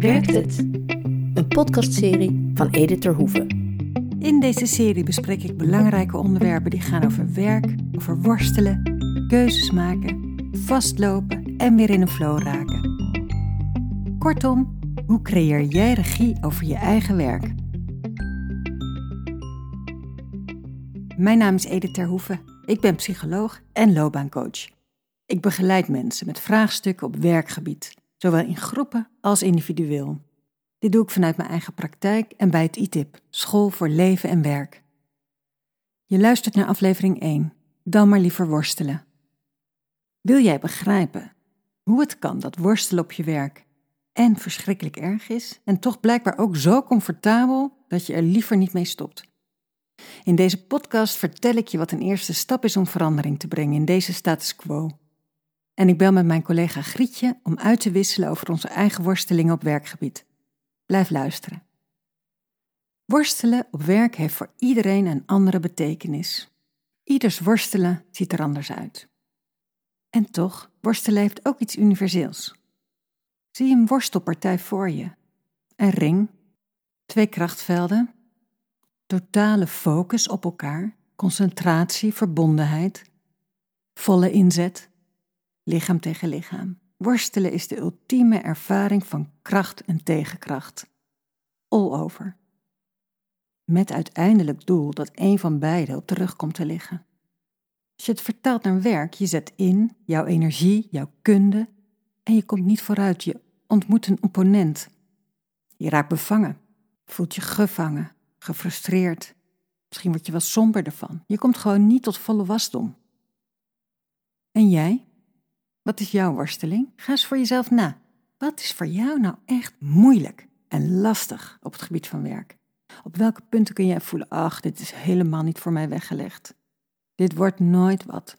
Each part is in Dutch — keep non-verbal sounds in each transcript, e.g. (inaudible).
Werkt het? Een podcastserie van Edith Terhoeven. In deze serie bespreek ik belangrijke onderwerpen die gaan over werk, over worstelen, keuzes maken, vastlopen en weer in een flow raken. Kortom, hoe creëer jij regie over je eigen werk? Mijn naam is Edith Terhoeven. Ik ben psycholoog en loopbaancoach. Ik begeleid mensen met vraagstukken op werkgebied, zowel in groepen als individueel. Dit doe ik vanuit mijn eigen praktijk en bij het ITIP, School voor Leven en Werk. Je luistert naar aflevering 1, dan maar liever worstelen. Wil jij begrijpen hoe het kan dat worstelen op je werk en verschrikkelijk erg is en toch blijkbaar ook zo comfortabel dat je er liever niet mee stopt? In deze podcast vertel ik je wat een eerste stap is om verandering te brengen in deze status quo. En ik bel met mijn collega Grietje om uit te wisselen over onze eigen worstelingen op werkgebied. Blijf luisteren. Worstelen op werk heeft voor iedereen een andere betekenis. Ieders worstelen ziet er anders uit. En toch, worstelen heeft ook iets universeels. Zie een worstelpartij voor je. Een ring, twee krachtvelden, totale focus op elkaar, concentratie, verbondenheid, volle inzet, lichaam tegen lichaam. Worstelen is de ultieme ervaring van kracht en tegenkracht. All over. Met uiteindelijk doel dat een van beiden op de rug komt te liggen. Als je het vertaalt naar werk, je zet in jouw energie, jouw kunde en je komt niet vooruit. Je ontmoet een opponent. Je raakt bevangen, voelt je gevangen, gefrustreerd. Misschien word je wel somber ervan. Je komt gewoon niet tot volle wasdom. En jij? Wat is jouw worsteling? Ga eens voor jezelf na. Wat is voor jou nou echt moeilijk en lastig op het gebied van werk? Op welke punten kun jij voelen: ach, dit is helemaal niet voor mij weggelegd? Dit wordt nooit wat.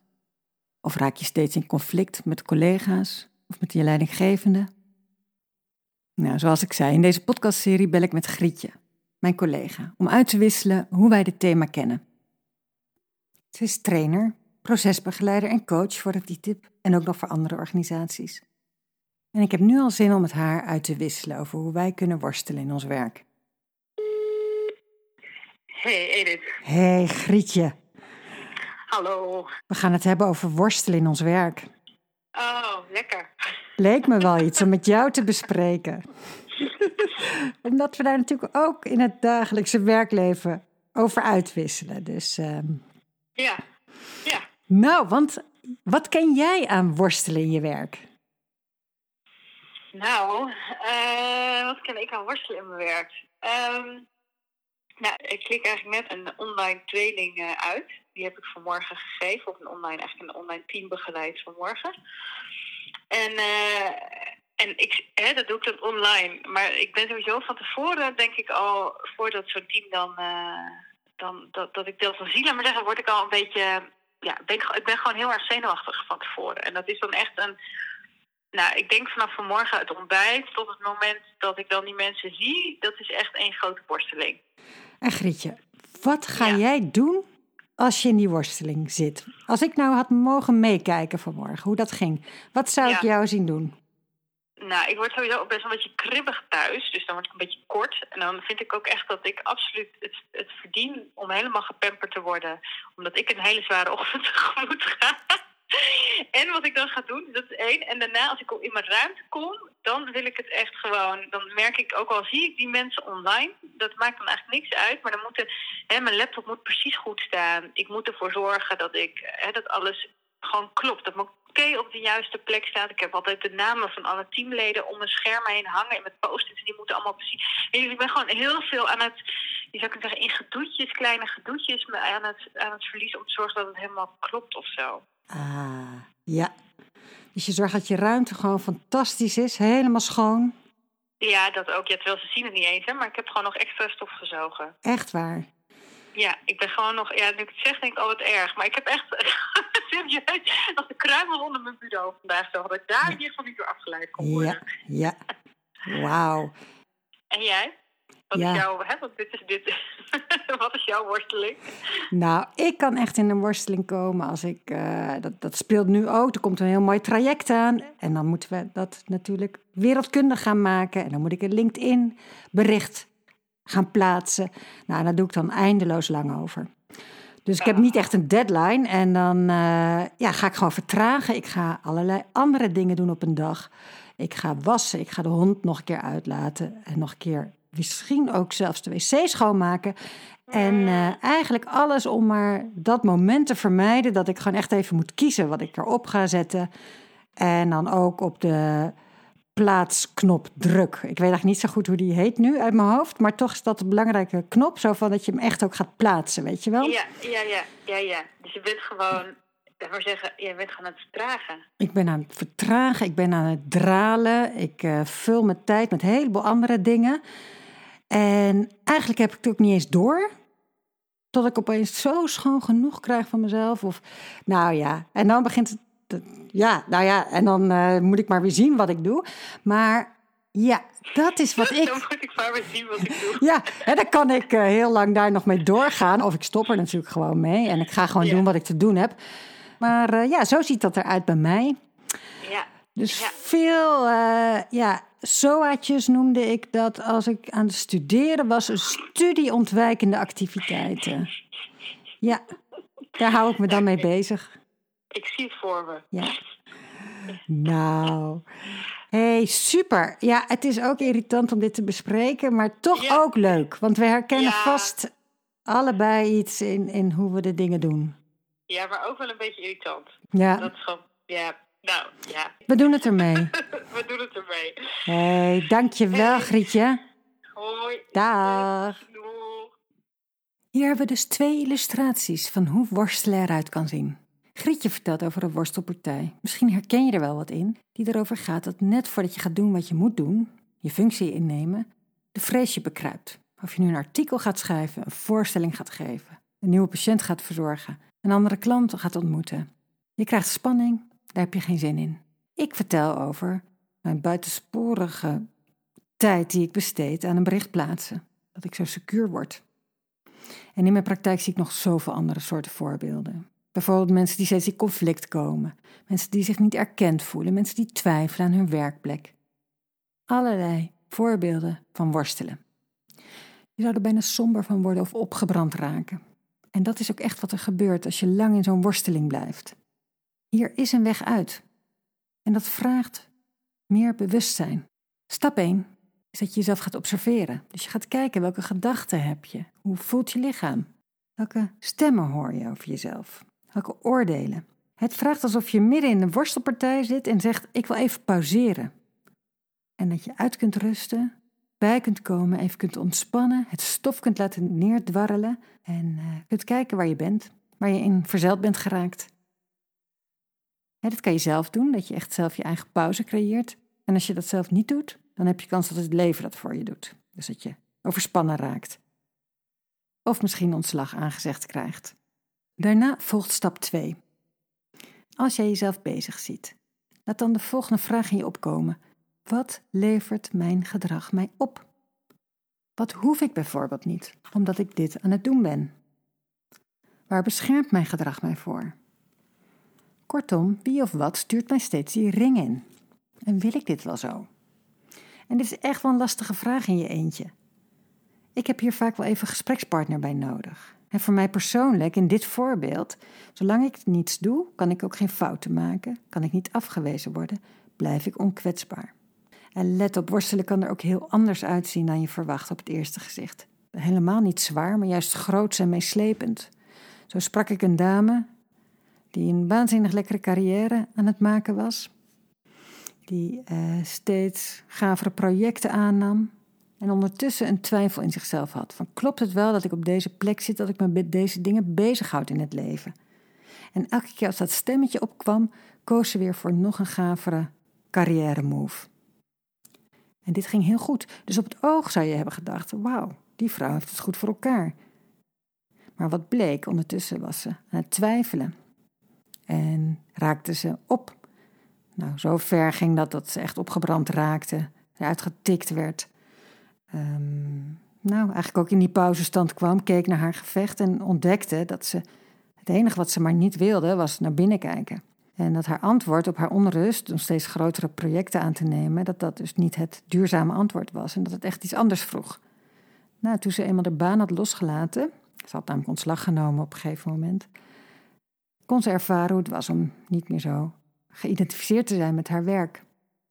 Of raak je steeds in conflict met collega's of met je leidinggevende? Nou, zoals ik zei, in deze podcastserie bel ik met Grietje, mijn collega, om uit te wisselen hoe wij dit thema kennen. Ze is trainer, procesbegeleider en coach voor het DTIP en ook nog voor andere organisaties. En ik heb nu al zin om met haar uit te wisselen over hoe wij kunnen worstelen in ons werk. Hey Edith. Hey Grietje, Hallo. we gaan het hebben over worstelen in ons werk. Oh, lekker. Leek me wel iets om met jou te bespreken. (laughs) Omdat we daar natuurlijk ook in het dagelijkse werkleven over uitwisselen. Dus, ehm, Ja. Nou, want wat ken jij aan worstelen in je werk? Nou, eh, wat ken ik aan worstelen in mijn werk? Ehm, nou, ik klik eigenlijk net een online training eh, uit. Die heb ik vanmorgen gegeven. Of een online, eigenlijk een online team begeleid vanmorgen. En, eh, en ik, hè, dat doe ik dan online. Maar ik ben sowieso van tevoren, denk ik al, voordat zo'n team dan, dan dat, dat ik deel van zie, laat maar zeggen, word ik al een beetje, ja, ben ik, ik ben gewoon heel erg zenuwachtig van tevoren. En dat is dan echt een, nou, ik denk vanaf vanmorgen het ontbijt tot het moment dat ik dan die mensen zie, dat is echt één grote borsteling. En Grietje, wat ga Ja. jij doen als je in die worsteling zit? Als ik nou had mogen meekijken vanmorgen, hoe dat ging, wat zou ik jou zien doen? Nou, ik word sowieso best wel een beetje kribbig thuis. Dus dan word ik een beetje kort. En dan vind ik ook echt dat ik absoluut het, het verdien om helemaal gepamperd te worden. Omdat ik een hele zware (laughs) ochtend tegemoet ga. En wat ik dan ga doen, dat is één. En daarna, als ik in mijn ruimte kom, dan wil ik het echt gewoon. Dan merk ik, ook al zie ik die mensen online, dat maakt dan eigenlijk niks uit. Maar dan moet hè, mijn laptop moet precies goed staan. Ik moet ervoor zorgen dat, ik, hè, dat alles gewoon klopt. Dat mijn oké op de juiste plek staat. Ik heb altijd de namen van alle teamleden om mijn scherm heen hangen. En met post-its, die moeten allemaal precies... En ik ben gewoon heel veel aan het, je zou kunnen zeggen, in gedoetjes, kleine gedoetjes... me aan het, aan het verliezen om te zorgen dat het helemaal klopt of zo. Ah, ja. Dus je zorgt dat je ruimte gewoon fantastisch is, helemaal schoon. Ja, dat ook. Ja, terwijl ze zien het niet eens, hè, maar ik heb gewoon nog extra stof gezogen. Echt waar. Ja, ik ben gewoon nog... Ja, nu ik het zeg, denk ik, oh, wat erg. Maar ik heb echt... serieus, als de kruimel onder mijn bureau vandaag zo... dat ik daar in ieder geval niet door afgeleid kon worden. Ja, ja. Wauw. En jij? Wat Ja. is jouw, hè, want dit is dit. (laughs) Wat is jouw worsteling? Nou, ik kan echt in een worsteling komen als ik. eh, dat, dat speelt nu ook. Er komt een heel mooi traject aan. En dan moeten we dat natuurlijk wereldkundig gaan maken. En dan moet ik een LinkedIn-bericht gaan plaatsen. Nou, daar doe ik dan eindeloos lang over. Dus ik heb niet echt een deadline. En dan eh, ja, ga ik gewoon vertragen. Ik ga allerlei andere dingen doen op een dag. Ik ga wassen. Ik ga de hond nog een keer uitlaten. En nog een keer misschien ook zelfs de wc schoonmaken. En eh, eigenlijk alles om maar dat moment te vermijden dat ik gewoon echt even moet kiezen wat ik erop ga zetten. En dan ook op de plaatsknop druk. Ik weet eigenlijk niet zo goed hoe die heet nu uit mijn hoofd, maar toch is dat een belangrijke knop, zo van dat je hem echt ook gaat plaatsen, weet je wel? Ja, ja, ja, ja, ja. Dus je bent gewoon, ik maar zeggen, je bent gewoon aan het vertragen. Ik ben aan het vertragen, ik ben aan het dralen, ik eh, vul mijn tijd met een heleboel andere dingen. En eigenlijk heb ik het ook niet eens door. Tot ik opeens zo schoon genoeg krijg van mezelf. Of, nou ja, en dan begint het. Te- Ja, nou ja, en dan eh, moet ik maar weer zien wat ik doe. Maar ja, dat is wat (laughs) Dan ik. moet ik maar weer zien wat ik doe. Ja, en dan kan ik eh, heel lang daar nog mee doorgaan. Of ik stop er natuurlijk gewoon mee. En ik ga gewoon Ja. doen wat ik te doen heb. Maar eh, ja, zo ziet dat eruit bij mij. Ja, Dus Ja. veel, eh, ja, SOA'tjes noemde ik dat als ik aan het studeren was. Een studieontwijkende activiteiten. Ja, daar hou ik me dan mee bezig. Ik zie het voor me. Ja. Nou, hey, super. Ja, het is ook irritant om dit te bespreken, maar toch Ja. ook leuk. Want we herkennen Ja. vast allebei iets in, in hoe we de dingen doen. Ja, maar ook wel een beetje irritant. Ja, Dat is gewoon, ja, nou, ja, we doen het ermee. (laughs) we doen het ermee. hey, dankjewel Hey. Grietje. Hoi. Dag. Doeg. Hier hebben we dus twee illustraties van hoe worstelen eruit kan zien. Grietje vertelt over een worstelpartij. Misschien herken je er wel wat in, die erover gaat dat net voordat je gaat doen wat je moet doen, je functie innemen, de vrees je bekruipt. Of je nu een artikel gaat schrijven, een voorstelling gaat geven, een nieuwe patiënt gaat verzorgen, een andere klant gaat ontmoeten. Je krijgt spanning, daar heb je geen zin in. Ik vertel over mijn buitensporige tijd die ik besteed aan een bericht plaatsen, dat ik zo secuur word. En in mijn praktijk zie ik nog zoveel andere soorten voorbeelden. Bijvoorbeeld mensen die steeds in conflict komen, mensen die zich niet erkend voelen, mensen die twijfelen aan hun werkplek. Allerlei voorbeelden van worstelen. Je zou er bijna somber van worden of opgebrand raken. En dat is ook echt wat er gebeurt als je lang in zo'n worsteling blijft. Hier is een weg uit. En dat vraagt meer bewustzijn. Stap 1 is dat je jezelf gaat observeren. Dus je gaat kijken welke gedachten heb je, hoe voelt je lichaam, welke stemmen hoor je over jezelf, welke oordelen. Het vraagt alsof je midden in een worstelpartij zit en zegt: Ik wil even pauzeren. En dat je uit kunt rusten, bij kunt komen, even kunt ontspannen, het stof kunt laten neerdwarrelen en eh, kunt kijken waar je bent, waar je in verzeild bent geraakt. Dat kan je zelf doen, dat je echt zelf je eigen pauze creëert. En als je dat zelf niet doet, dan heb je kans dat het leven dat voor je doet. Dus dat je overspannen raakt. Of misschien ontslag aangezegd krijgt. Daarna volgt stap 2. Als jij jezelf bezig ziet, laat dan de volgende vraag in je opkomen. Wat levert mijn gedrag mij op? Wat hoef ik bijvoorbeeld niet, omdat ik dit aan het doen ben? Waar beschermt mijn gedrag mij voor? Kortom, wie of wat stuurt mij steeds die ring in? En wil ik dit wel zo? En dit is echt wel een lastige vraag in je eentje. Ik heb hier vaak wel even een gesprekspartner bij nodig. En voor mij persoonlijk, in dit voorbeeld, zolang ik niets doe, kan ik ook geen fouten maken, kan ik niet afgewezen worden, blijf ik onkwetsbaar. En let op, worstelen kan er ook heel anders uitzien dan je verwacht op het eerste gezicht. Helemaal niet zwaar, maar juist groots en meeslepend. Zo sprak ik een dame die een waanzinnig lekkere carrière aan het maken was die eh, steeds gavere projecten aannam en ondertussen een twijfel in zichzelf had. Van klopt het wel dat ik op deze plek zit, dat ik me met deze dingen bezighoud in het leven? En elke keer als dat stemmetje opkwam, koos ze weer voor nog een gavere carrière move. En dit ging heel goed. Dus op het oog zou je hebben gedacht: wauw, die vrouw heeft het goed voor elkaar. Maar wat bleek, ondertussen was ze aan het twijfelen. En raakte ze op nou, zo ver ging dat dat ze echt opgebrand raakte, eruit getikt werd. Ehm, nou, eigenlijk ook in die pauzestand kwam, keek naar haar gevecht en ontdekte dat ze het enige wat ze maar niet wilde was naar binnen kijken. En dat haar antwoord op haar onrust om steeds grotere projecten aan te nemen, dat dat dus niet het duurzame antwoord was en dat het echt iets anders vroeg. Nou, toen ze eenmaal de baan had losgelaten, ze had namelijk ontslag genomen op een gegeven moment, kon ze ervaren hoe het was om niet meer zo geïdentificeerd te zijn met haar werk.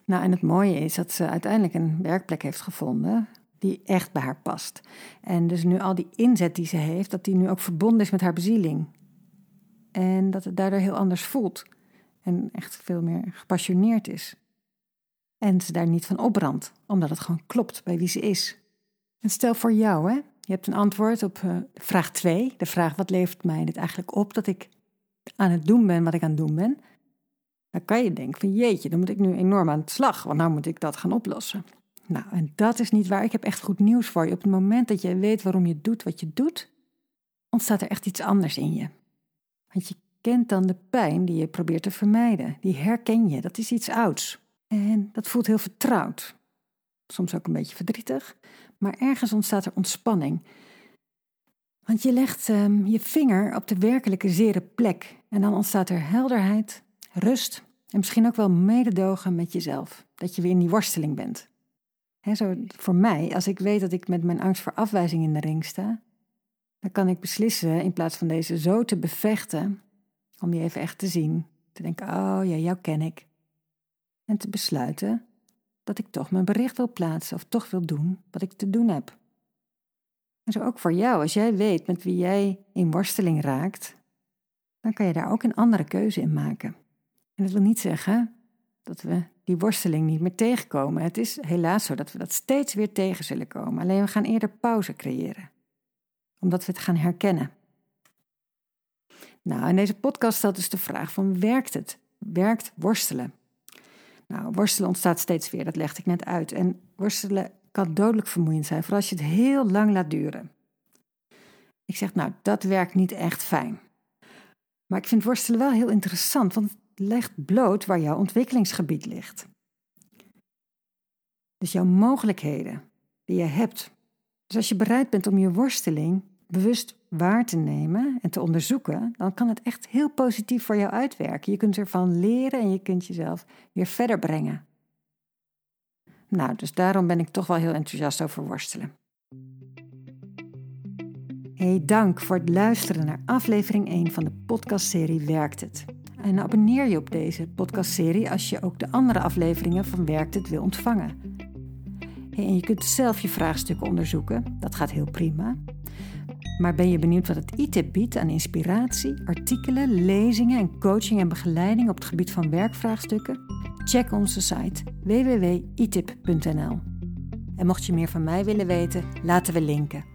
Nou, en het mooie is dat ze uiteindelijk een werkplek heeft gevonden die echt bij haar past. En dus nu al die inzet die ze heeft, dat die nu ook verbonden is met haar bezieling. En dat het daardoor heel anders voelt. En echt veel meer gepassioneerd is. En ze daar niet van opbrandt, omdat het gewoon klopt bij wie ze is. En stel voor jou, hè, je hebt een antwoord op uh, vraag 2, de vraag wat levert mij dit eigenlijk op dat ik aan het doen ben wat ik aan het doen ben. Dan kan je denken van jeetje, dan moet ik nu enorm aan de slag, want nou moet ik dat gaan oplossen. Nou, en dat is niet waar. Ik heb echt goed nieuws voor je. Op het moment dat je weet waarom je doet wat je doet, ontstaat er echt iets anders in je. Want je kent dan de pijn die je probeert te vermijden. Die herken je, dat is iets ouds. En dat voelt heel vertrouwd. Soms ook een beetje verdrietig, maar ergens ontstaat er ontspanning. Want je legt um, je vinger op de werkelijke zere plek en dan ontstaat er helderheid, rust en misschien ook wel mededogen met jezelf. Dat je weer in die worsteling bent. Zo voor mij, als ik weet dat ik met mijn angst voor afwijzing in de ring sta, dan kan ik beslissen in plaats van deze zo te bevechten, om die even echt te zien, te denken: oh ja, jou ken ik. En te besluiten dat ik toch mijn bericht wil plaatsen of toch wil doen wat ik te doen heb. En zo ook voor jou, als jij weet met wie jij in worsteling raakt, dan kan je daar ook een andere keuze in maken. En dat wil niet zeggen dat we die worsteling niet meer tegenkomen. Het is helaas zo dat we dat steeds weer tegen zullen komen. Alleen we gaan eerder pauze creëren, omdat we het gaan herkennen. Nou, in deze podcast stelt dus de vraag van werkt het? Werkt worstelen? Nou, worstelen ontstaat steeds weer, dat legde ik net uit. En worstelen kan dodelijk vermoeiend zijn, vooral als je het heel lang laat duren. Ik zeg, nou, dat werkt niet echt fijn. Maar ik vind worstelen wel heel interessant, want legt bloot waar jouw ontwikkelingsgebied ligt. Dus jouw mogelijkheden die je hebt. Dus als je bereid bent om je worsteling bewust waar te nemen en te onderzoeken, dan kan het echt heel positief voor jou uitwerken. Je kunt ervan leren en je kunt jezelf weer verder brengen. Nou, dus daarom ben ik toch wel heel enthousiast over worstelen. Hey, dank voor het luisteren naar aflevering 1 van de podcastserie Werkt het. En abonneer je op deze podcastserie als je ook de andere afleveringen van Werkt het wil ontvangen. En je kunt zelf je vraagstukken onderzoeken, dat gaat heel prima. Maar ben je benieuwd wat het ITIP biedt aan inspiratie, artikelen, lezingen en coaching en begeleiding op het gebied van werkvraagstukken? Check onze site www.itip.nl. En mocht je meer van mij willen weten, laten we linken.